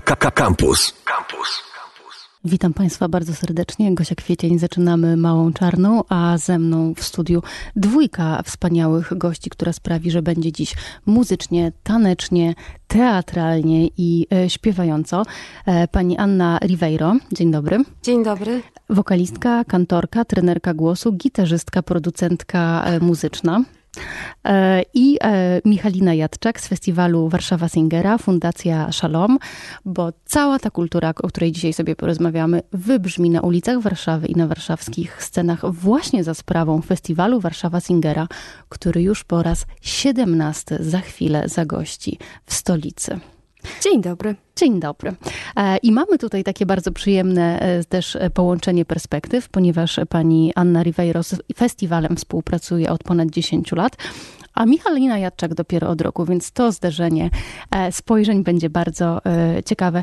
Campus. Campus. Witam Państwa bardzo serdecznie. Gosia Kwiecień, zaczynamy Małą Czarną, a ze mną w studiu dwójka wspaniałych gości, która sprawi, że będzie dziś muzycznie, tanecznie, teatralnie i e, śpiewająco. E, pani Anna Ribeiro, dzień dobry. Dzień dobry. Wokalistka, kantorka, trenerka głosu, gitarzystka, producentka e, muzyczna. E, I e, Michalina Jadczak z festiwalu Warszawa Singera, Fundacja Shalom, bo cała ta kultura, o której dzisiaj sobie porozmawiamy, wybrzmi na ulicach Warszawy i na warszawskich scenach właśnie za sprawą festiwalu Warszawa Singera, który już po raz 17 za chwilę zagości w stolicy. Dzień dobry. Dzień dobry. E, I mamy tutaj takie bardzo przyjemne e, też e, połączenie perspektyw, ponieważ pani Anna Ribeiro z festiwalem współpracuje od ponad 10 lat, a Michalina Jadczak dopiero od roku, więc to zderzenie spojrzeń będzie bardzo ciekawe.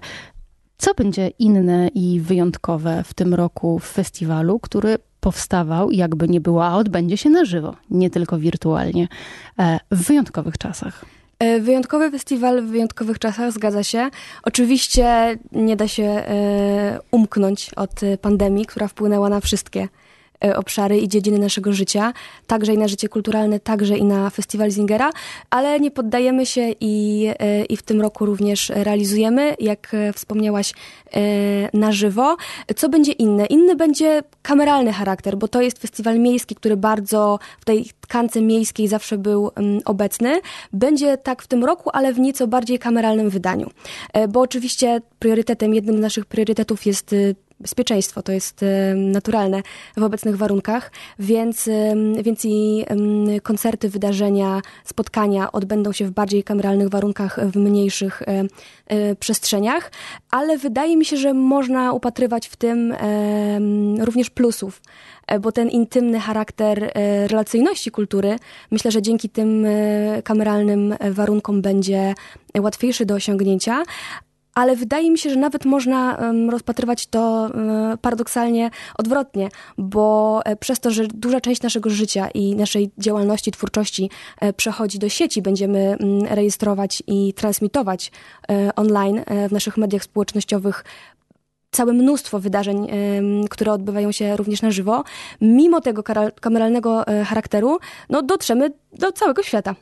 Co będzie inne i wyjątkowe w tym roku w festiwalu, który powstawał, jakby nie było, a odbędzie się na żywo, nie tylko wirtualnie, w wyjątkowych czasach? E, wyjątkowy festiwal w wyjątkowych czasach, zgadza się. Oczywiście nie da się e, umknąć od pandemii, która wpłynęła na wszystkie E, obszary i dziedziny naszego życia, także i na życie kulturalne, także i na festiwal Zingera, ale nie poddajemy się i, e, i w tym roku również realizujemy, jak e, wspomniałaś, na żywo. Co będzie inne? Inny będzie kameralny charakter, bo to jest festiwal miejski, który bardzo w tej tkance miejskiej zawsze był mm, obecny. Będzie tak w tym roku, ale w nieco bardziej kameralnym wydaniu. Bo oczywiście priorytetem, jednym z naszych priorytetów jest bezpieczeństwo, to jest naturalne w obecnych warunkach, więc, więc i koncerty, wydarzenia, spotkania odbędą się w bardziej kameralnych warunkach, w mniejszych e, e, przestrzeniach, ale wydaje mi się, że można upatrywać w tym również plusów e, bo ten intymny charakter relacyjności kultury, myślę, że dzięki tym kameralnym warunkom będzie łatwiejszy do osiągnięcia, ale wydaje mi się, że nawet można rozpatrywać to paradoksalnie odwrotnie, bo e, przez to, że duża część naszego życia i naszej działalności, twórczości e, przechodzi do sieci, będziemy rejestrować i transmitować e, online w naszych mediach społecznościowych całe mnóstwo wydarzeń, które odbywają się również na żywo. Mimo tego kameralnego charakteru, no dotrzemy do całego świata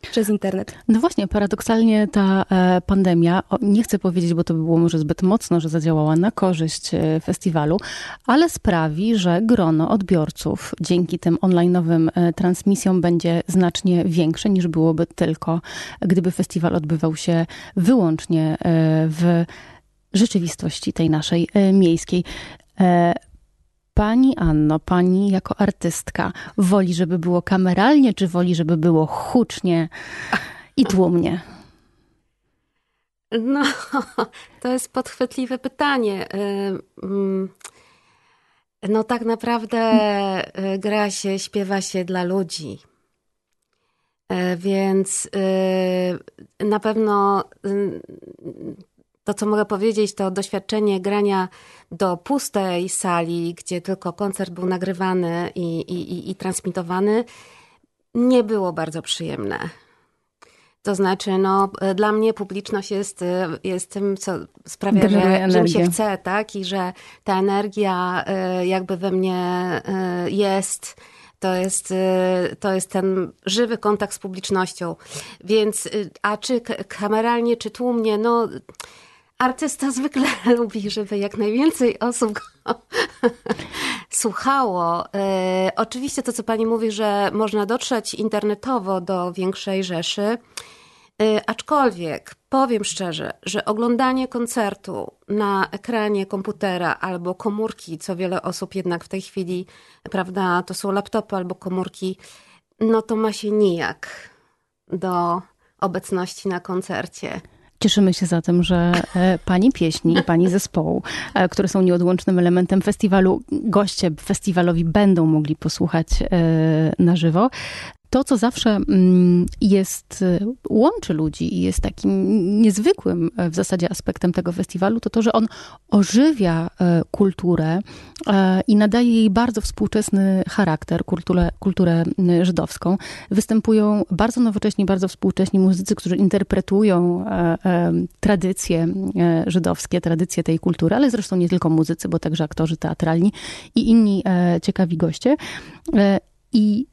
przez internet. No właśnie, paradoksalnie ta e, pandemia, nie chcę powiedzieć, bo to by było może zbyt mocno, że zadziałała na korzyść e, festiwalu, ale sprawi, że grono odbiorców dzięki tym online'owym e, transmisjom będzie znacznie większe niż byłoby tylko, gdyby festiwal odbywał się wyłącznie w rzeczywistości tej naszej miejskiej. Pani Anno, pani jako artystka, woli, żeby było kameralnie, czy woli, żeby było hucznie i tłumnie? No, to jest podchwytliwe pytanie. No, tak naprawdę y, gra się, śpiewa się dla ludzi. Y, więc y, na pewno to, co mogę powiedzieć, to doświadczenie grania do pustej sali, gdzie tylko koncert był nagrywany i, i, i transmitowany, nie było bardzo przyjemne. To znaczy, no, dla mnie publiczność jest, jest tym, co sprawia, że, że mi się chce, tak? I że ta energia y, jakby we mnie y, jest. To jest, y, to jest ten żywy kontakt z publicznością. Więc, a czy kameralnie, czy tłumnie, no artysta zwykle lubi, żeby jak najwięcej osób go słuchało. E, oczywiście to, co pani mówi, że można dotrzeć internetowo do większej rzeszy, e, aczkolwiek powiem szczerze, że oglądanie koncertu na ekranie komputera albo komórki, co wiele osób jednak w tej chwili, prawda, to są laptopy albo komórki, no to ma się nijak do obecności na koncercie. Cieszymy się zatem, że e, pani pieśni i pani zespołu, e, które są nieodłącznym elementem festiwalu, goście festiwalowi będą mogli posłuchać e, na żywo. To, co zawsze mm, jest, y, łączy ludzi i jest takim niezwykłym e, w zasadzie aspektem tego festiwalu, to to, że on ożywia e, kulturę e, i nadaje jej bardzo współczesny charakter, kulturę, kulturę żydowską. Występują bardzo nowocześni, bardzo współcześni muzycy, którzy interpretują tradycje żydowskie, tradycje tej kultury, ale zresztą nie tylko muzycy, bo także aktorzy teatralni i inni ciekawi goście. I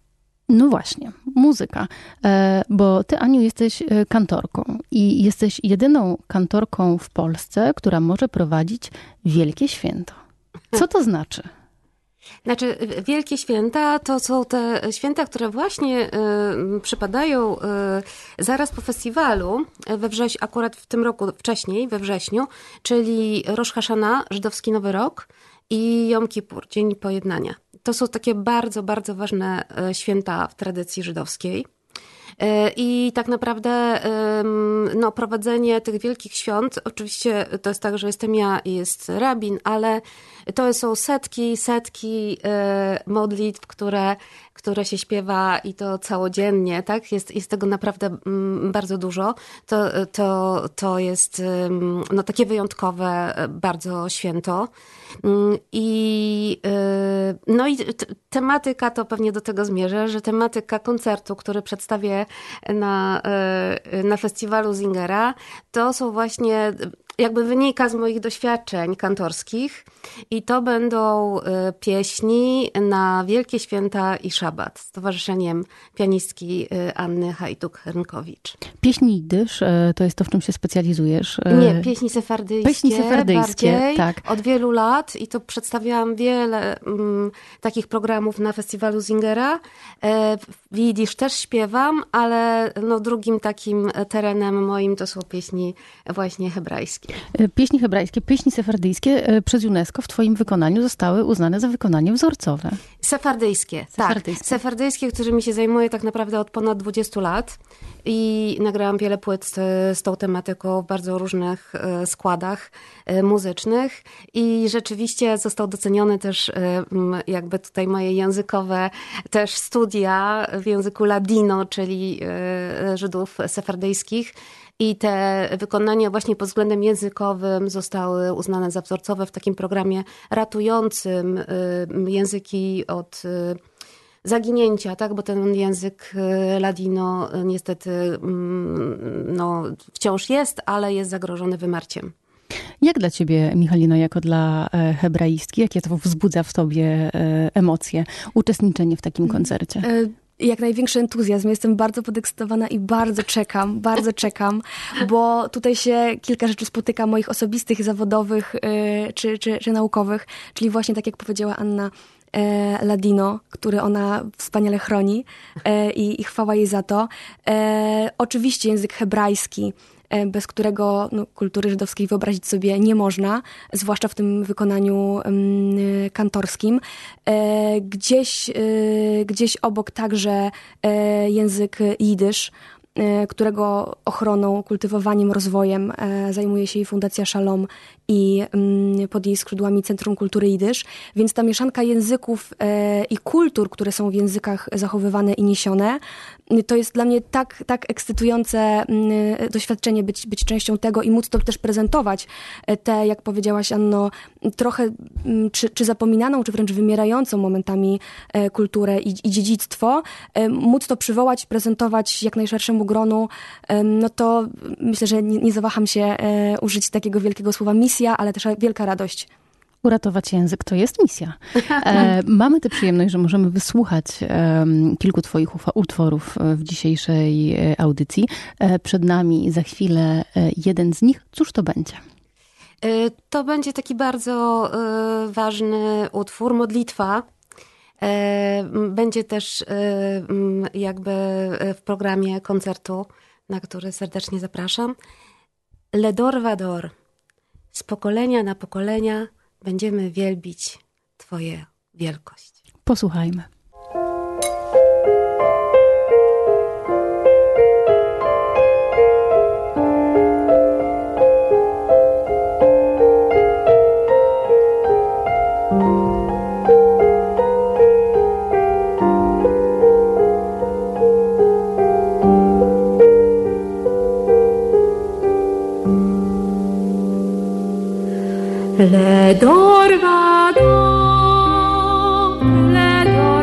no właśnie, muzyka. E, bo ty, Aniu, jesteś e, kantorką i jesteś jedyną kantorką w Polsce, która może prowadzić wielkie święto. Co to znaczy? Znaczy, wielkie święta to są te święta, które właśnie y, przypadają y, zaraz po festiwalu, we wrześniu, akurat w tym roku wcześniej, we wrześniu, czyli Rosh Hashanah, żydowski Nowy Rok i Jom Kippur, Dzień Pojednania. To są takie bardzo, bardzo ważne e, święta w tradycji żydowskiej. E, I tak naprawdę no, prowadzenie tych wielkich świąt, oczywiście to jest tak, że jestem ja i jest rabin, ale to są setki, setki e, modlitw, które, które się śpiewa i to całodziennie, tak? Jest, jest tego naprawdę mm, bardzo dużo. To, to, to jest no, takie wyjątkowe bardzo święto. Mm, I, y, no i tematyka to pewnie do tego zmierzę, że tematyka koncertu, który przedstawię na, y, na festiwalu Zingera, to są właśnie jakby wynika z moich doświadczeń kantorskich i to będą y, pieśni na Wielkie Święta i Szabat z Towarzyszeniem Pianistki y, Anny Hajduk-Hernkowicz. Pieśni jidysz y, to jest to, w czym się specjalizujesz? Nie, pieśni sefardyjskie. Pieśni sefardyjskie, bardziej, tak. Od wielu lat i to przedstawiałam wiele um, takich programów na festiwalu Zingera. E, w jidysz też śpiewam, ale no, drugim takim terenem moim to są pieśni właśnie hebrajskie. E, pieśni hebrajskie, pieśni sefardyjskie e, przez UNESCO w twoim wykonaniu zostały uznane za wykonanie wzorcowe. Sefardyjskie, sefardyjskie. tak. Sefardyjskie, którymi się zajmuję tak naprawdę od ponad 20 lat i nagrałam wiele płyt z, z tą tematyką w bardzo różnych e, składach muzycznych i rzeczywiście został doceniony też jakby tutaj moje językowe też studia w języku ladino, czyli Żydów sefardyjskich i te wykonania właśnie pod względem językowym zostały uznane za wzorcowe w takim programie ratującym y, języki od y, zaginięcia, tak? bo ten język y, ladino niestety mm, no, wciąż jest, ale jest zagrożony wymarciem. Jak dla ciebie, Michalino, jako dla e, hebraistki, jakie to wzbudza w tobie e, emocje, uczestniczenie w takim mm, koncercie? Jak największy entuzjazm. Jestem bardzo podekscytowana i bardzo czekam, bardzo czekam, bo tutaj się kilka rzeczy spotyka moich osobistych, zawodowych yy, czy, czy, czy naukowych, czyli właśnie tak jak powiedziała Anna, e, Ladino, który ona wspaniale chroni e, i, i chwała jej za to. E, oczywiście język hebrajski, bez którego no, kultury żydowskiej wyobrazić sobie nie można, zwłaszcza w tym wykonaniu kantorskim. E, gdzieś, e, gdzieś obok także język jidysz, którego ochroną, kultywowaniem, rozwojem zajmuje się jej Fundacja Shalom i mm, pod jej skrzydłami Centrum Kultury Jidysz, więc ta mieszanka języków e, i kultur, które są w językach zachowywane i niesione, to jest dla mnie tak, tak ekscytujące mm, doświadczenie być, być częścią tego i móc to też prezentować. E, te, jak powiedziałaś Anno, trochę mm, czy, czy zapominaną, czy wręcz wymierającą momentami e, kulturę i, i dziedzictwo, móc to przywołać, prezentować jak najszerszemu gronu, no to myślę, że nie, nie zawaham się użyć takiego wielkiego słowa misja, ale też wielka radość. Uratować język to jest misja. E, mamy tę przyjemność, że możemy wysłuchać e, kilku Twoich utworów w dzisiejszej e, audycji. E, przed nami za chwilę e, jeden z nich. Cóż to będzie? E, to będzie taki bardzo ważny utwór, modlitwa. Będzie też jakby w programie koncertu, na który serdecznie zapraszam. Ledor Vador. Z pokolenia na pokolenia będziemy wielbić Twoje wielkość. Posłuchajmy. Le dorvado, le dorvado.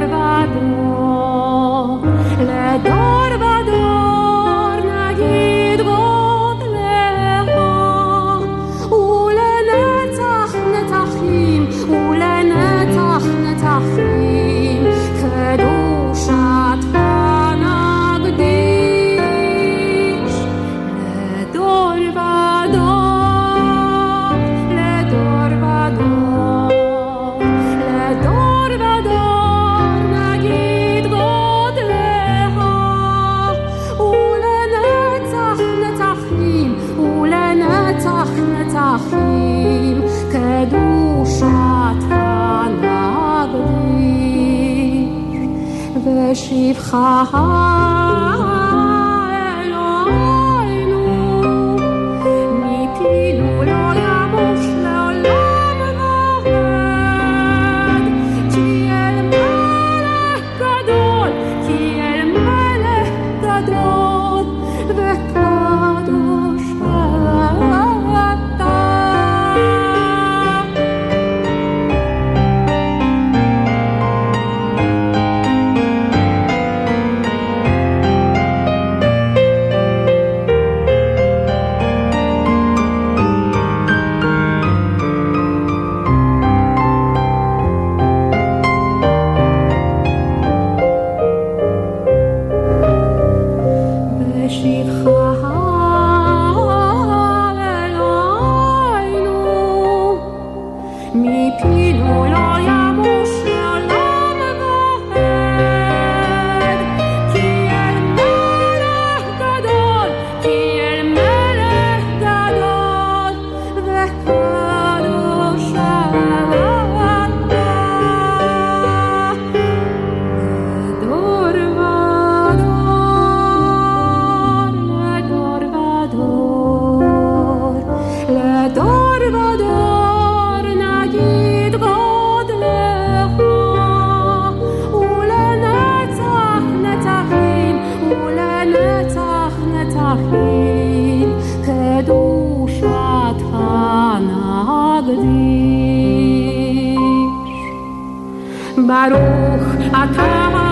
ha ha. Piękny był ten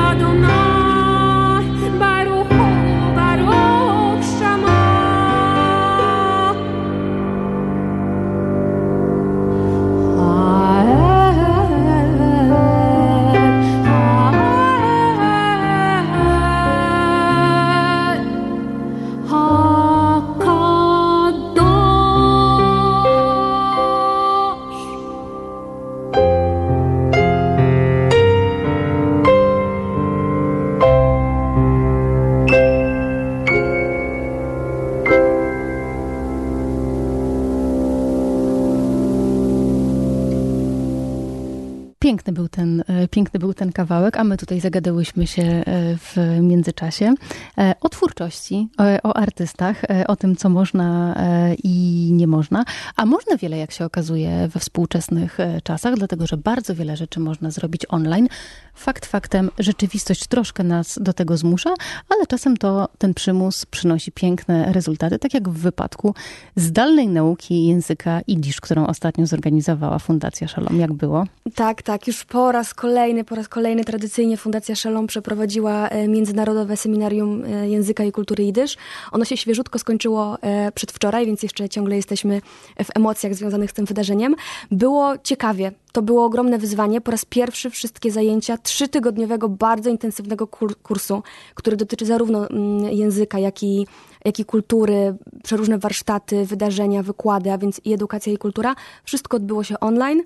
kawałek, a my tutaj zagadałyśmy się e, w międzyczasie e, o twórczości, o, o artystach, e, o tym, co można i nie można. A można wiele, jak się okazuje, we współczesnych czasach, dlatego że bardzo wiele rzeczy można zrobić online. Fakt faktem, rzeczywistość troszkę nas do tego zmusza, ale czasem to ten przymus przynosi piękne rezultaty, tak jak w wypadku zdalnej nauki języka Idisz, którą ostatnio zorganizowała Fundacja Szalom. Jak było? Tak, tak. Już po raz kolejny, po raz kolejny tradycyjnie Fundacja Szalom przeprowadziła e, Międzynarodowe Seminarium e, Języka i Kultury Jidysz. Ono się świeżutko skończyło e, przedwczoraj, więc jeszcze ciągle jesteśmy w emocjach związanych z tym wydarzeniem. Było ciekawie. To było ogromne wyzwanie. Po raz pierwszy wszystkie zajęcia trzytygodniowego, bardzo intensywnego kursu, który dotyczy zarówno mm, języka, jak i, jak i kultury, przeróżne warsztaty, wydarzenia, wykłady, a więc i edukacja, i kultura. Wszystko odbyło się online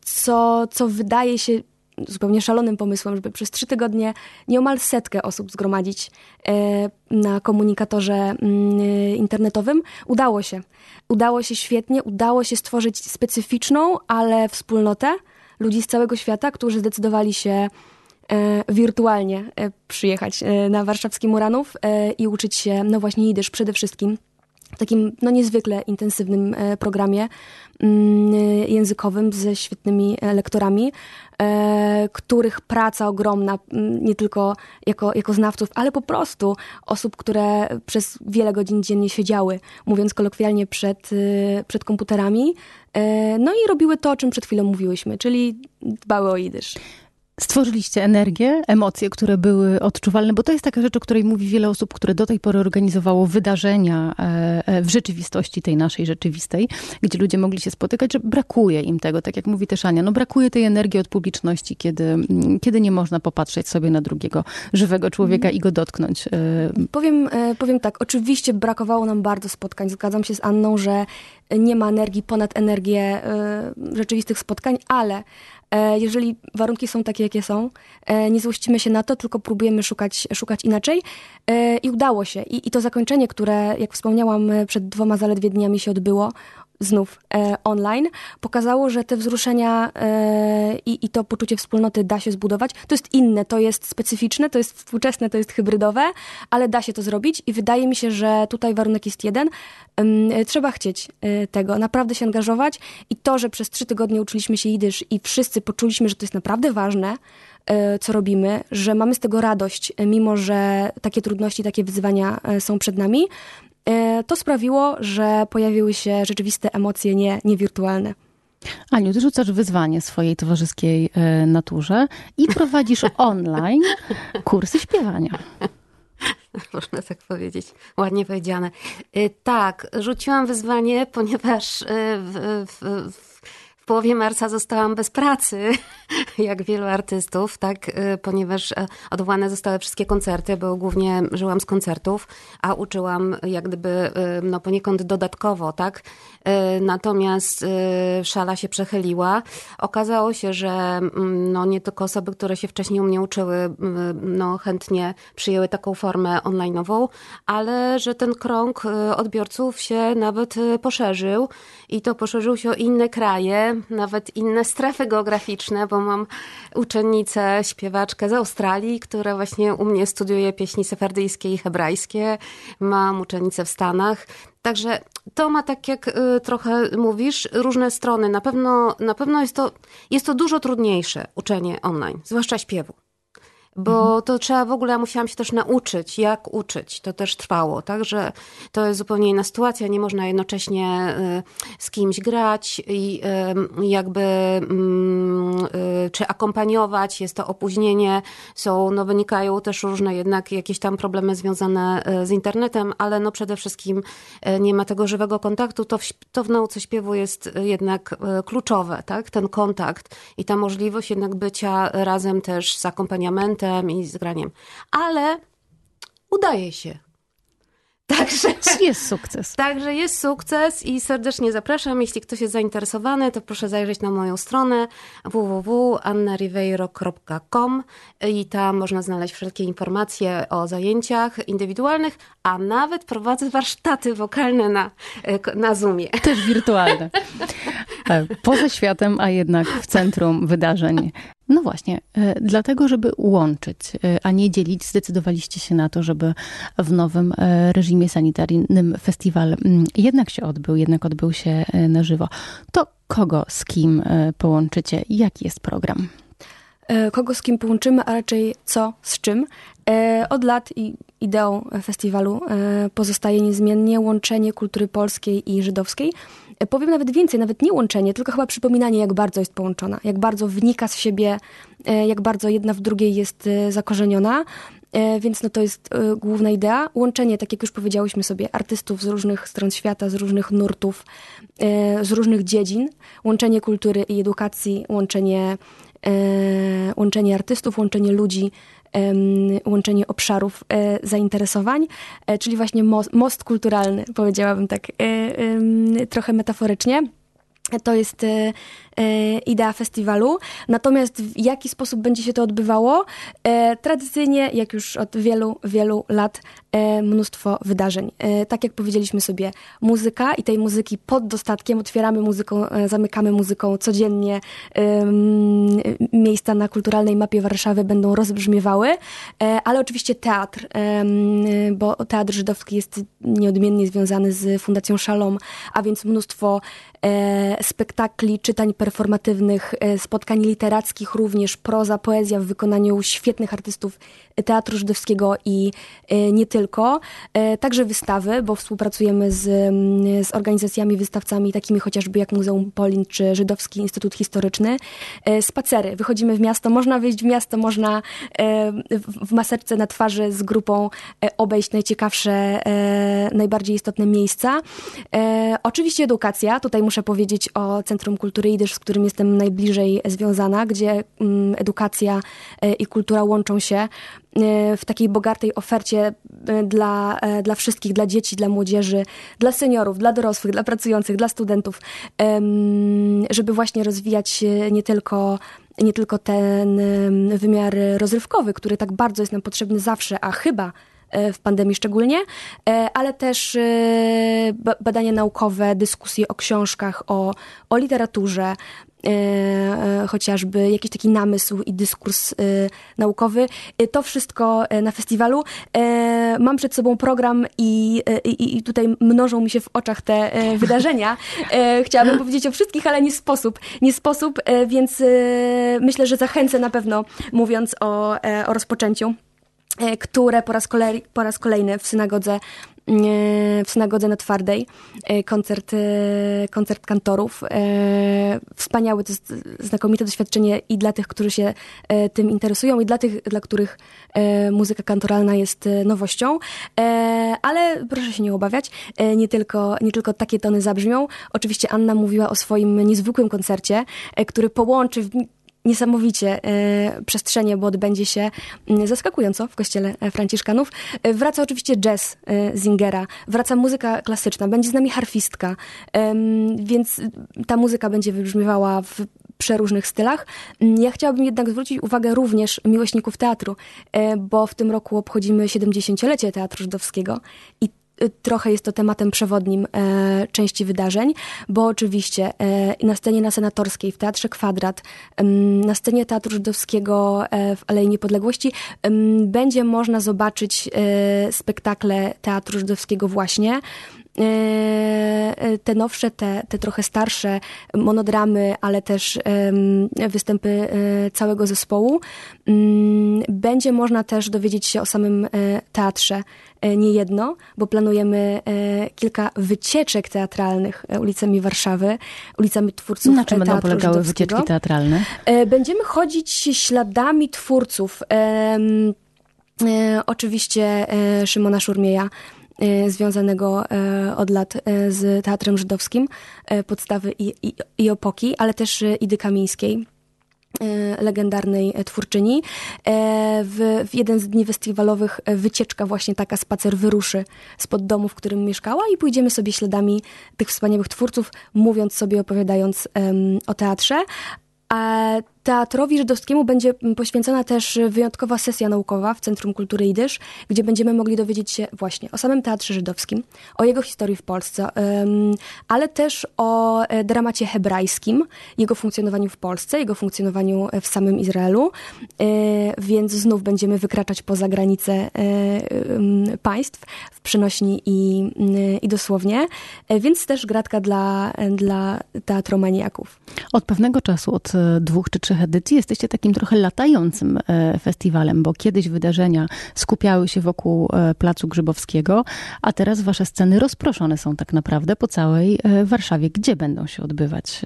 co, co wydaje się zupełnie szalonym pomysłem, żeby przez trzy tygodnie nieomal setkę osób zgromadzić e, na komunikatorze mm, internetowym. Udało się. Udało się świetnie, udało się stworzyć specyficzną, ale wspólnotę ludzi z całego świata, którzy zdecydowali się e, wirtualnie e, przyjechać na warszawski Muranów i uczyć się, no właśnie jidysz przede wszystkim takim no, niezwykle intensywnym e, programie mm, językowym ze świetnymi e, lektorami, e, których praca ogromna, mm, nie tylko jako, jako znawców, ale po prostu osób, które przez wiele godzin dziennie siedziały, mówiąc kolokwialnie, przed, przed komputerami, no i robiły to, o czym przed chwilą mówiłyśmy, czyli dbały o jidysz stworzyliście energię, emocje, które były odczuwalne, bo to jest taka rzecz, o której mówi wiele osób, które do tej pory organizowało wydarzenia e, e, w rzeczywistości, tej naszej rzeczywistej, gdzie ludzie mogli się spotykać, że brakuje im tego, tak jak mówi też Ania, no brakuje tej energii od publiczności, kiedy, mm, kiedy nie można popatrzeć sobie na drugiego żywego człowieka i go dotknąć. E. Powiem, powiem tak, oczywiście brakowało nam bardzo spotkań, zgadzam się z Anną, że nie ma energii ponad energię rzeczywistych spotkań, ale jeżeli warunki są takie, jakie są, e, nie złościmy się na to, tylko próbujemy szukać, szukać inaczej. E, I udało się. I, I to zakończenie, które, jak wspomniałam, przed dwoma zaledwie dniami się odbyło, znów e, online, pokazało, że te wzruszenia e, i, i, to poczucie wspólnoty da się zbudować. To jest inne, to jest specyficzne, to jest współczesne, to jest hybrydowe, ale da się to zrobić i wydaje mi się, że tutaj warunek jest jeden. E, trzeba chcieć e, tego, naprawdę się angażować i to, że przez trzy tygodnie uczyliśmy się jidysz i wszyscy poczuliśmy, że to jest naprawdę ważne, e, co robimy, że mamy z tego radość, e, mimo że takie trudności, takie wyzwania są przed nami, to sprawiło, że pojawiły się rzeczywiste emocje, nie, nie wirtualne. Aniu, ty rzucasz wyzwanie swojej towarzyskiej e, naturze i prowadzisz online kursy śpiewania. Można tak powiedzieć. Ładnie powiedziane. E, tak, rzuciłam wyzwanie, ponieważ w, w w połowie marca zostałam bez pracy, jak wielu artystów, tak, y, ponieważ e, odwołane zostały wszystkie koncerty, bo głównie żyłam z koncertów, a uczyłam jak gdyby y, no poniekąd dodatkowo, tak. Y, natomiast szala się przechyliła. Okazało się, że mm, no nie tylko osoby, które się wcześniej u mnie uczyły, no chętnie przyjęły taką formę online'ową, ale że ten krąg odbiorców się nawet poszerzył i to poszerzył się o inne kraje, nawet inne strefy geograficzne, bo mam uczennicę, śpiewaczkę z Australii, która właśnie u mnie studiuje pieśni sefardyjskie i hebrajskie. Mam uczennicę w Stanach. Także to ma, tak jak y, trochę mówisz, różne strony. Na pewno, na pewno jest, to, jest to dużo trudniejsze uczenie online, zwłaszcza śpiewu bo to trzeba w ogóle, ja musiałam się też nauczyć, jak uczyć. To też trwało, także to jest zupełnie inna sytuacja. Nie można jednocześnie y, z kimś grać i jakby mm, y, czy akompaniować. Jest to opóźnienie, są, no wynikają też różne jednak jakieś tam problemy związane y, z internetem, ale no przede wszystkim nie ma tego żywego kontaktu. To w, to w nauce śpiewu jest jednak kluczowe, tak? Ten kontakt i ta możliwość jednak bycia razem też z akompaniamentem, i z graniem. Ale udaje się. Także jest sukces. Także jest sukces i serdecznie zapraszam. Jeśli ktoś jest zainteresowany, to proszę zajrzeć na moją stronę www.annariveiro.com i tam można znaleźć wszelkie informacje o zajęciach indywidualnych, a nawet prowadzę warsztaty wokalne na, na Zoomie. Też wirtualne. E, poza światem, a jednak w centrum wydarzeń no właśnie, e, dlatego, żeby łączyć, e, a nie dzielić, zdecydowaliście się na to, żeby w nowym e, reżimie sanitaryjnym festiwal mm, jednak się odbył, jednak odbył się na żywo. To kogo z kim połączycie? Jaki jest program? Kogo z kim połączymy, a raczej co z czym. Od lat ideą festiwalu pozostaje niezmiennie łączenie kultury polskiej i żydowskiej. Powiem nawet więcej, nawet nie łączenie, tylko chyba przypominanie, jak bardzo jest połączona, jak bardzo wnika z siebie, e, jak bardzo jedna w drugiej jest e, zakorzeniona. E, więc no to jest główna idea. Łączenie, tak jak już powiedziałyśmy sobie, artystów z różnych stron świata, z różnych nurtów, z różnych dziedzin. Łączenie kultury i edukacji, łączenie, łączenie artystów, łączenie ludzi łączenie obszarów e, zainteresowań, e, czyli właśnie most, most kulturalny, powiedziałabym tak e, trochę metaforycznie. To jest e, e, idea festiwalu. Natomiast w jaki sposób będzie się to odbywało? E, tradycyjnie, jak już od wielu, wielu lat, mnóstwo wydarzeń. Tak jak powiedzieliśmy sobie, muzyka i tej muzyki pod dostatkiem otwieramy muzyką, zamykamy muzyką codziennie. Miejsca na kulturalnej mapie Warszawy będą rozbrzmiewały, ale oczywiście teatr, bo teatr żydowski jest nieodmiennie związany z Fundacją Szalom, a więc mnóstwo spektakli, czytań performatywnych, e, spotkań literackich również, proza, poezja w wykonaniu świetnych artystów Teatru Żydowskiego i e, nie tylko. E, także wystawy, bo współpracujemy z, z organizacjami, wystawcami takimi chociażby jak Muzeum Polin czy Żydowski Instytut Historyczny. Spacery. Wychodzimy w miasto, można wyjść w miasto, można w maseczce na twarzy z grupą obejść najciekawsze, najbardziej istotne miejsca. Oczywiście edukacja. Tutaj muszę powiedzieć o Centrum Kultury Idysz, z którym jestem najbliżej związana, gdzie mm, edukacja e, i kultura łączą się e, w takiej bogatej ofercie e, dla, dla wszystkich, dla dzieci, dla młodzieży, dla seniorów, dla dorosłych, dla pracujących, dla studentów, żeby właśnie rozwijać nie tylko nie tylko ten wymiar rozrywkowy, który tak bardzo jest nam potrzebny zawsze, a chyba w pandemii szczególnie, e, ale też e, badania naukowe, dyskusje o książkach, o, o literaturze, chociażby jakiś taki namysł i dyskurs naukowy. To wszystko na festiwalu. Mam przed sobą program i, i, i tutaj mnożą mi się w oczach te wydarzenia. Chciałabym powiedzieć o wszystkich, ale nie sposób. Nie sposób, więc myślę, że zachęcę na pewno mówiąc o, o rozpoczęciu. E, które po raz, kolej, po raz kolejny w synagodze e, w synagodze na Twardej, e, koncert, koncert kantorów. Wspaniałe, to jest znakomite doświadczenie i dla tych, którzy się tym interesują, i dla tych, dla których muzyka kantoralna jest nowością. Ale proszę się nie obawiać, nie tylko, nie tylko takie tony zabrzmią. Oczywiście Anna mówiła o swoim niezwykłym koncercie, który połączy w niesamowicie e, przestrzenie, bo odbędzie się mm, zaskakująco w kościele e, Franciszkanów. E, wraca oczywiście jazz Zingera, wraca muzyka klasyczna, będzie z nami harfistka, więc ta muzyka będzie wybrzmiewała w przeróżnych stylach. Mm, ja chciałabym jednak zwrócić uwagę również miłośników teatru, bo w tym roku obchodzimy 70-lecie Teatru Żydowskiego i trochę jest to tematem przewodnim e, części wydarzeń, bo oczywiście e, na scenie na Senatorskiej, w Teatrze Kwadrat, na scenie Teatru Żydowskiego e, w Alei Niepodległości będzie można zobaczyć e, spektakle Teatru Żydowskiego właśnie. E, te nowsze, te, te trochę starsze monodramy, ale też występy całego zespołu. Mm, będzie można też dowiedzieć się o samym teatrze E, nie jedno, bo planujemy e, kilka wycieczek teatralnych e, ulicami Warszawy, ulicami twórców Na czym będą polegały wycieczki teatralne? Będziemy chodzić śladami twórców. Oczywiście Szymona Szurmieja, związanego od lat z Teatrem Żydowskim, podstawy i, i, i opoki, ale też Idy Kamińskiej E, legendarnej twórczyni. E, w, w, jeden z dni festiwalowych wycieczka właśnie taka spacer wyruszy spod domu, w którym mieszkała i pójdziemy sobie śladami tych wspaniałych twórców, mówiąc sobie, opowiadając um, o teatrze. A Teatrowi Żydowskiemu będzie poświęcona też wyjątkowa sesja naukowa w Centrum Kultury Idysz, gdzie będziemy mogli dowiedzieć się właśnie o samym Teatrze Żydowskim, o jego historii w Polsce, ale też o e, dramacie hebrajskim, jego funkcjonowaniu w Polsce, jego funkcjonowaniu w samym Izraelu, e, więc znów będziemy wykraczać poza granice e, państw w przenośni i, i dosłownie, więc też gratka dla, dla teatromaniaków. Od pewnego czasu, od dwóch czy trzech pierwszych edycji jesteście takim trochę latającym e, festiwalem, bo kiedyś wydarzenia skupiały się wokół e, Placu Grzybowskiego, a teraz wasze sceny rozproszone są tak naprawdę po całej e, Warszawie. Gdzie będą się odbywać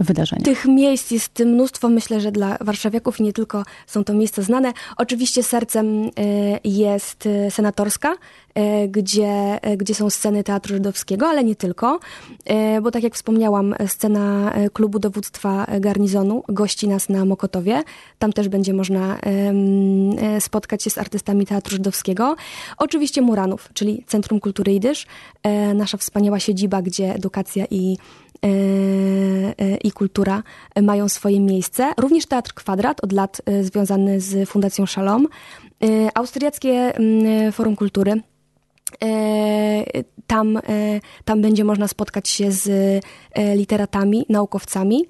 wydarzenia? Tych miejsc jest mnóstwo, myślę, że dla warszawiaków i nie tylko są to miejsca znane. Oczywiście sercem jest Senatorska, E, gdzie, gdzie są sceny Teatru Żydowskiego, ale nie tylko, bo tak jak wspomniałam, scena klubu dowództwa garnizonu gości nas na Mokotowie. Tam też będzie można spotkać się z artystami Teatru Żydowskiego. Oczywiście Muranów, czyli Centrum Kultury Idysz, nasza wspaniała siedziba, gdzie edukacja i i kultura mają swoje miejsce. Również Teatr Kwadrat od lat związany z Fundacją Shalom. Austriackie mm, Forum Kultury tam, tam będzie można spotkać się z literatami, naukowcami,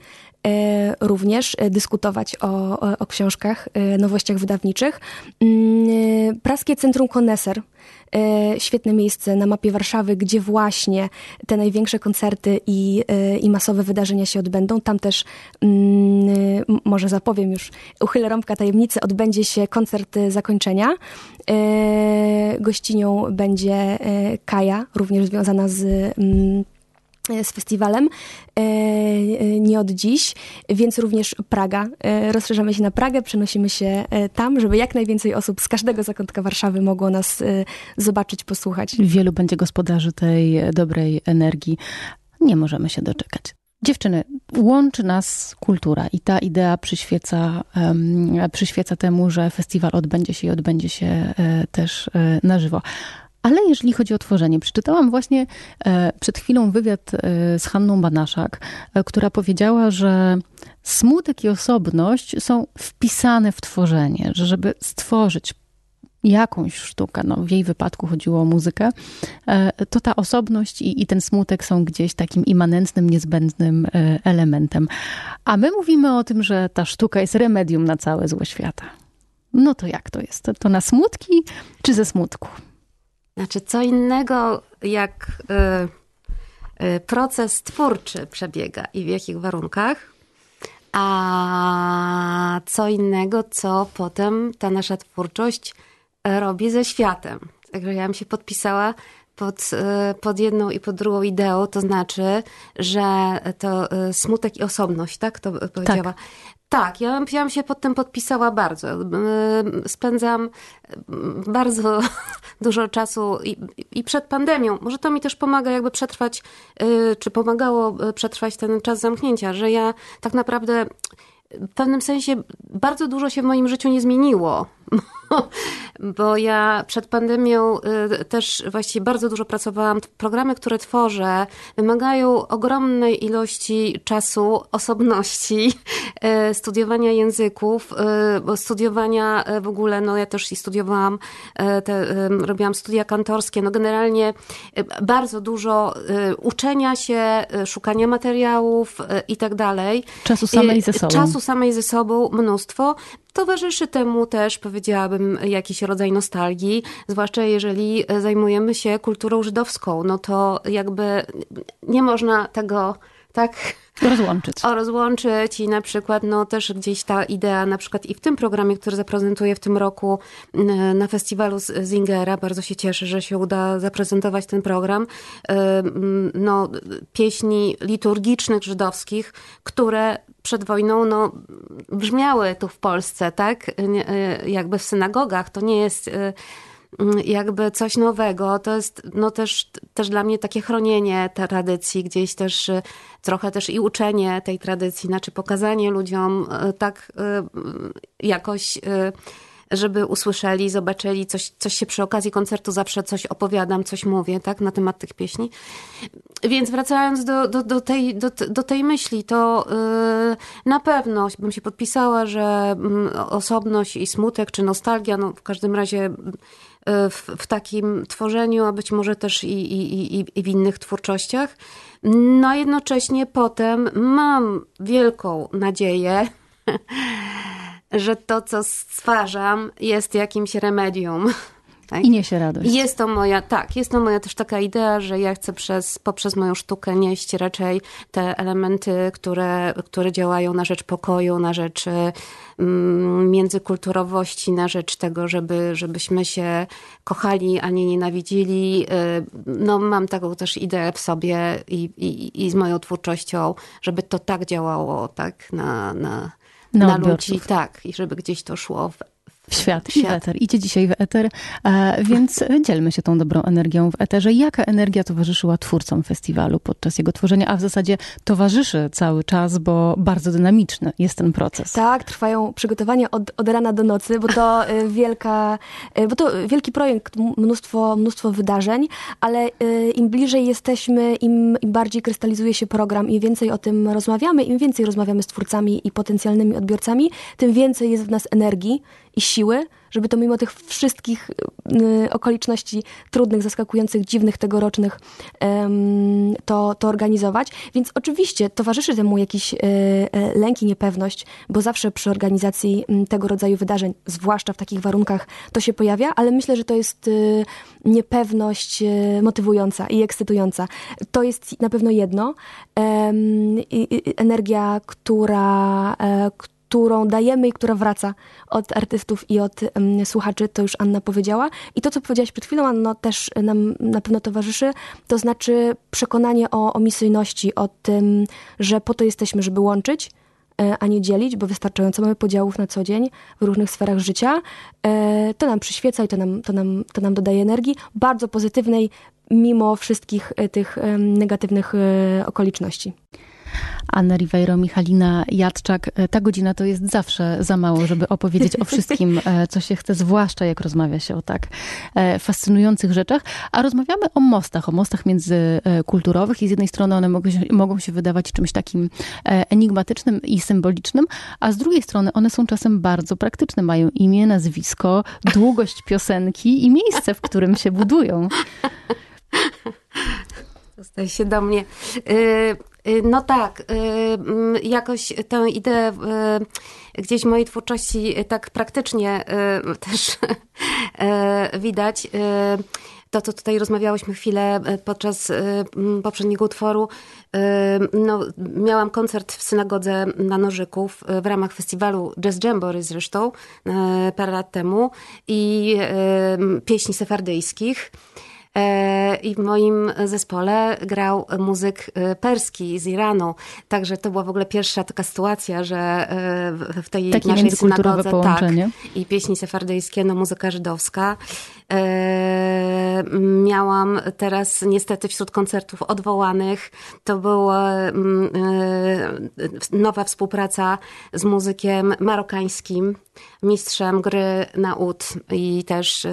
również dyskutować o, o, o książkach, nowościach wydawniczych. Mm, Praskie Centrum Koneser E, świetne miejsce na mapie Warszawy, gdzie właśnie te największe koncerty i, e, i masowe wydarzenia się odbędą. Tam też, mm, może zapowiem już, uchylę rąbka tajemnicy, odbędzie się koncert zakończenia. E, gościnią będzie Kaja, również związana z mm, z festiwalem e, e, nie od dziś, więc również Praga. E, rozszerzamy się na Pragę, przenosimy się tam, żeby jak najwięcej osób z każdego zakątka Warszawy mogło nas zobaczyć, posłuchać. Wielu będzie gospodarzy tej dobrej energii. Nie możemy się doczekać. Dziewczyny, łączy nas kultura i ta idea przyświeca, um, przyświeca temu, że festiwal odbędzie się i odbędzie się też na żywo. Ale jeżeli chodzi o tworzenie, przeczytałam właśnie e, przed chwilą wywiad e, z Hanną Banaszak, e, która powiedziała, że smutek i osobność są wpisane w tworzenie, że żeby stworzyć jakąś sztukę, no w jej wypadku chodziło o muzykę, to ta osobność i, i ten smutek są gdzieś takim immanentnym, niezbędnym elementem. A my mówimy o tym, że ta sztuka jest remedium na całe złe świata. No to jak to jest? To na smutki czy ze smutku? Znaczy, co innego, jak y, y, proces twórczy przebiega i w jakich warunkach, a co innego, co potem ta nasza twórczość robi ze światem. Także ja bym się podpisała pod, y, pod jedną i pod drugą ideą, to znaczy, że to smutek i osobność, tak? To powiedziała. Tak. Ja, ja bym się pod tym podpisała bardzo. Spędzam bardzo dużo czasu i, i, przed pandemią. Może to mi też pomaga jakby przetrwać, y, czy pomagało y, przetrwać ten czas zamknięcia, że ja tak naprawdę w pewnym sensie bardzo dużo się w moim życiu nie zmieniło. bo ja przed pandemią y, też właściwie bardzo dużo pracowałam. Programy, które tworzę, wymagają ogromnej ilości czasu, osobności, y, studiowania języków, y, studiowania w ogóle, no ja też i studiowałam, te, robiłam studia kantorskie, no generalnie bardzo dużo uczenia się, szukania materiałów i tak dalej. Czasu samej ze sobą. Czasu samej ze sobą mnóstwo. Towarzyszy temu też, powiedziałabym, jakiś rodzaj nostalgii, zwłaszcza jeżeli zajmujemy się kulturą żydowską, no to jakby nie można tego tak rozłączyć. O, rozłączyć i na przykład no też gdzieś ta idea, na przykład i w tym programie, który zaprezentuję w tym roku na festiwalu Zingera, bardzo się cieszę, że się uda zaprezentować ten program, no pieśni liturgicznych żydowskich, które przed wojną no, brzmiały tu w Polsce, tak? Y, jakby w synagogach. To nie jest y, jakby coś nowego. To jest no też, też dla mnie takie chronienie tradycji, gdzieś też y, trochę też i uczenie tej tradycji, znaczy pokazanie ludziom tak jakoś żeby usłyszeli, zobaczyli coś, coś się przy okazji koncertu zawsze coś opowiadam, coś mówię, tak, na temat tych pieśni. Więc wracając do, do, do, tej, do, do tej myśli, to yy, na pewno bym się podpisała, że yy, osobność i smutek, czy nostalgia, no w każdym razie w, w, takim tworzeniu, a być może też i, i, i, i w innych twórczościach. No a jednocześnie potem mam wielką nadzieję, że to, co stwarzam, jest jakimś remedium. Tak? I niesie radość. Jest to moja, tak, jest to moja też taka idea, że ja chcę przez, poprzez moją sztukę nieść raczej te elementy, które, które działają na rzecz pokoju, na rzecz mm, międzykulturowości, na rzecz tego, żeby, żebyśmy się kochali, a nie nienawidzili. Y, no, mam taką też ideę w sobie i, i, i z moją twórczością, żeby to tak działało, tak, na, na na, na ludzi, tak, i żeby gdzieś to szło w, w świat, i w eter. Idzie dzisiaj w eter, e, więc dzielmy się tą dobrą energią w eterze. Jaka energia towarzyszyła twórcom festiwalu podczas jego tworzenia, a w zasadzie towarzyszy cały czas, bo bardzo dynamiczny jest ten proces. Tak, trwają przygotowania od, od rana do nocy, bo to e, wielka, e, bo to wielki projekt, mnóstwo, mnóstwo wydarzeń, ale im bliżej jesteśmy, im, im bardziej krystalizuje się program, im więcej o tym rozmawiamy, im więcej rozmawiamy z twórcami i potencjalnymi odbiorcami, tym więcej jest w nas energii i siły, żeby to mimo tych wszystkich y, okoliczności trudnych, zaskakujących, dziwnych, tegorocznych to, to organizować. Więc oczywiście towarzyszy temu jakiś y, y, lęk i niepewność, bo zawsze przy organizacji tego rodzaju wydarzeń, zwłaszcza w takich warunkach, to się pojawia, ale myślę, że to jest niepewność motywująca i ekscytująca. To jest na pewno jedno. Energia, która, którą dajemy i która wraca od artystów i od um, słuchaczy, to już Anna powiedziała. I to, co powiedziałaś przed chwilą, Anno, też nam na pewno towarzyszy, to znaczy przekonanie o, o misyjności, o tym, że po to jesteśmy, żeby łączyć, e, a nie dzielić, bo wystarczająco mamy podziałów na co dzień w różnych sferach życia. E, to nam przyświeca i to nam, to nam, to nam dodaje energii, bardzo pozytywnej, mimo wszystkich e, tych negatywnych okoliczności. Anna Ribeiro, Michalina Jadczak. E, ta godzina to jest zawsze za mało, żeby opowiedzieć o wszystkim, e, co się chce, zwłaszcza jak rozmawia się o tak e, fascynujących rzeczach. A rozmawiamy o mostach, o mostach międzykulturowych i z jednej strony one mogą się, mogą się wydawać czymś takim enigmatycznym i symbolicznym, a z drugiej strony one są czasem bardzo praktyczne. Mają imię, nazwisko, długość piosenki i miejsce, w którym się budują. Zostaje się do mnie. No tak, y, mm, jakoś tę ideę y, gdzieś w mojej twórczości tak praktycznie też widać. To, co tutaj rozmawiałyśmy chwilę podczas poprzedniego utworu, no, miałam koncert w synagodze na Nożyków w ramach festiwalu Jazz Jamboree zresztą parę lat temu i pieśni sefardyjskich. E, i w moim zespole grał muzyk e, perski z Iranu. Także to była w ogóle pierwsza taka sytuacja, że e, w tej Takie naszej synagodze tak, tak, i pieśni sefardyjskie, no muzyka żydowska. Miałam teraz niestety wśród koncertów odwołanych, to była mm, nowa współpraca z muzykiem marokańskim, mistrzem gry na ud i też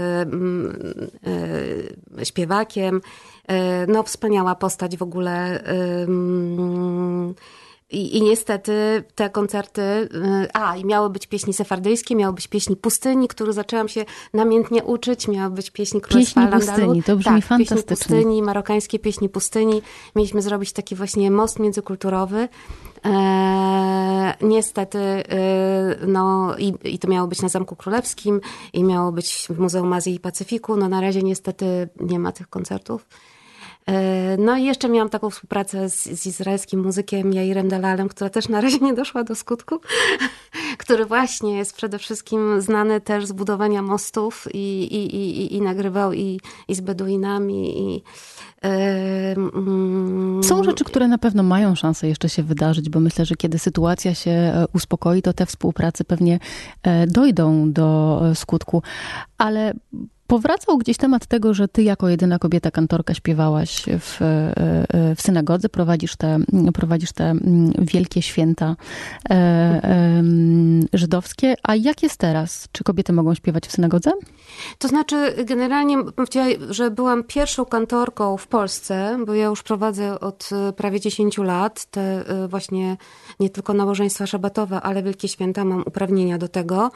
śpiewakiem. E, no, wspaniała postać w ogóle. I, I, niestety te koncerty, e, a i miały być pieśni sefardyjskie, miały być pieśni pustyni, które zaczęłam się namiętnie uczyć, miały być pieśni Królestwa Pieśni pustyni, to brzmi tak, fantastycznie. pieśni pustyni, marokańskie pieśni pustyni. Mieliśmy zrobić taki właśnie most międzykulturowy. E, niestety, e, no i, i to miało być na Zamku Królewskim i miało być w Muzeum Azji i Pacyfiku. No na razie niestety nie ma tych koncertów. E, no i jeszcze miałam taką współpracę z, z izraelskim muzykiem Jairem Dalalem, która też na razie nie doszła do skutku, który właśnie jest przede wszystkim znany też z budowania mostów i, i, i, i nagrywał i, i z Beduinami i mm, są rzeczy, które na pewno mają szansę jeszcze się wydarzyć, bo myślę, że kiedy sytuacja się e, uspokoi, to te współpracy pewnie e, dojdą do skutku. Ale powracał gdzieś temat tego, że ty jako jedyna kobieta kantorka śpiewałaś w, e, w synagodze, prowadzisz te, prowadzisz te mm, wielkie święta e, żydowskie. A jak jest teraz? Czy kobiety mogą śpiewać w synagodze? To znaczy, generalnie że byłam pierwszą kantorką w Polsce, bo ja już prowadzę od e, prawie 10 lat te właśnie nie tylko nałożeństwa szabatowe, ale wielkie święta, mam uprawnienia do tego.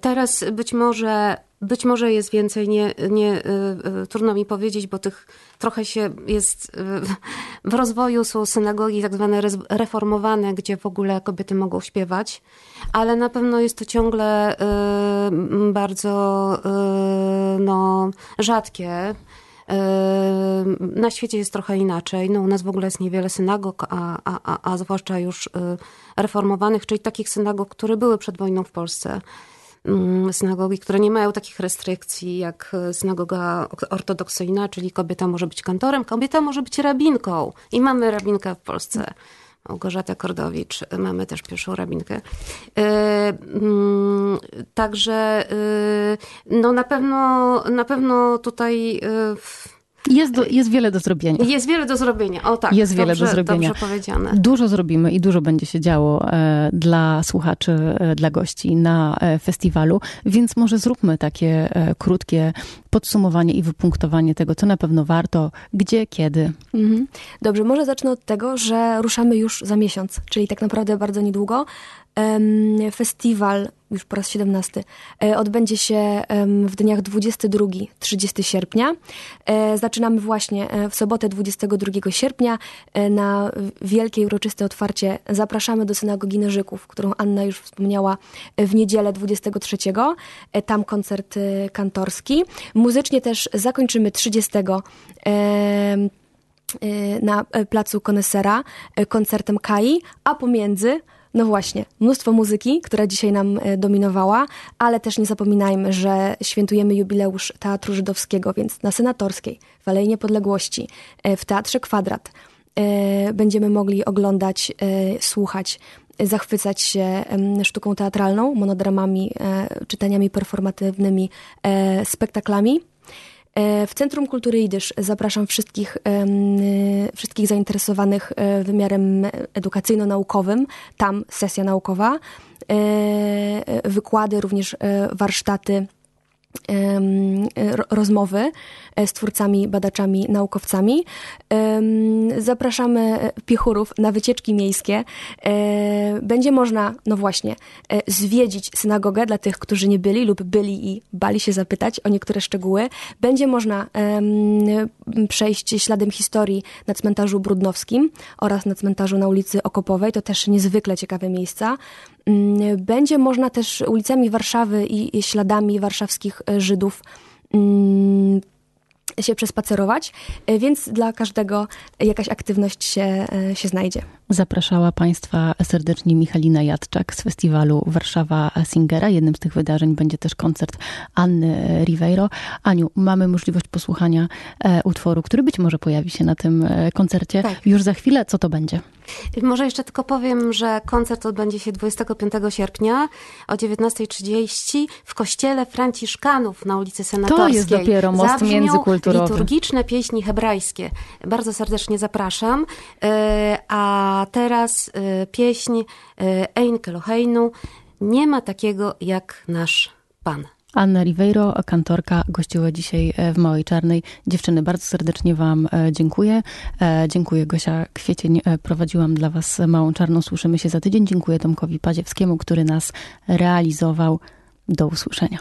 Teraz być może być może jest więcej, nie, nie, y, y, trudno mi powiedzieć, bo tych trochę się jest y, w rozwoju są synagogi tak zwane reformowane, gdzie w ogóle kobiety mogą śpiewać, ale na pewno jest to ciągle bardzo no, rzadkie. Na świecie jest trochę inaczej. No, u nas w ogóle jest niewiele synagog, a, a, a zwłaszcza już reformowanych, czyli takich synagog, które były przed wojną w Polsce. Mm, synagogi, które nie mają takich restrykcji jak synagoga ortodoksyjna, czyli kobieta może być kantorem, kobieta może być rabinką. I mamy rabinkę w Polsce. Małgorzata Kordowicz, mamy też pierwszą rabinkę. Mm, także no na pewno, na pewno tutaj jest, do, jest wiele do zrobienia. Jest wiele do zrobienia, o tak. Jest wiele do zrobienia. Dobrze powiedziane. Dużo zrobimy i dużo będzie się działo e, dla słuchaczy, e, dla gości na e, festiwalu, więc może zróbmy takie e, krótkie podsumowanie i wypunktowanie tego, co na pewno warto, gdzie, kiedy. Mhm. Dobrze, może zacznę od tego, że ruszamy już za miesiąc, czyli tak naprawdę bardzo niedługo. Festiwal, już po raz 17, e, odbędzie się w dniach 22-30 sierpnia. E, zaczynamy właśnie e, w sobotę 22 sierpnia na wielkie uroczyste otwarcie. Zapraszamy do synagogi Nerzyków, którą Anna już wspomniała w niedzielę 23. Tam koncert kantorski. Muzycznie też zakończymy 30 na placu Konesera koncertem Kai, a pomiędzy no właśnie, mnóstwo muzyki, która dzisiaj nam e, dominowała, ale też nie zapominajmy, że świętujemy jubileusz Teatru Żydowskiego, więc na Senatorskiej, w Alei Niepodległości, e, w Teatrze Kwadrat e, będziemy mogli oglądać, słuchać, zachwycać się sztuką teatralną, monodramami, czytaniami performatywnymi, spektaklami. E, w Centrum Kultury Jidysz zapraszam wszystkich, wszystkich zainteresowanych e, wymiarem edukacyjno-naukowym. Tam sesja naukowa, e, wykłady, również warsztaty rozmowy e, z twórcami, badaczami, naukowcami. Zapraszamy piechurów na wycieczki miejskie. E, będzie można, no właśnie, e, zwiedzić synagogę dla tych, którzy nie byli lub byli i bali się zapytać o niektóre szczegóły. Będzie można przejść śladem historii na cmentarzu Brudnowskim oraz na cmentarzu na ulicy Okopowej. To też niezwykle ciekawe miejsca. Mm, będzie można też ulicami Warszawy i śladami warszawskich e, Żydów mm, się przespacerować, e, więc dla każdego jakaś aktywność się, e, się znajdzie. Zapraszała Państwa serdecznie Michalina Jadczak z festiwalu Warszawa Singera. Jednym z tych wydarzeń będzie też koncert Anny Ribeiro. Aniu, mamy możliwość posłuchania utworu, który być może pojawi się na tym koncercie tak. już za chwilę. Co to będzie? Może jeszcze tylko powiem, że koncert odbędzie się 25 sierpnia o 19.30 w kościele Franciszkanów na ulicy Senatorskiej. To jest dopiero most Zabrzmią międzykulturowy. liturgiczne pieśni hebrajskie. Bardzo serdecznie zapraszam. E, a teraz e, pieśń e, Ein Keloheinu. Nie ma takiego jak nasz Pan. Anna Ribeiro, kantorka, gościła dzisiaj e, w Małej Czarnej. Dziewczyny, bardzo serdecznie Wam e, dziękuję. E, dziękuję Gosia Kwiecień, prowadziłam dla Was Małą Czarną. Słyszymy się za tydzień. Dziękuję Tomkowi Padziewskiemu, który nas realizował. Do usłyszenia.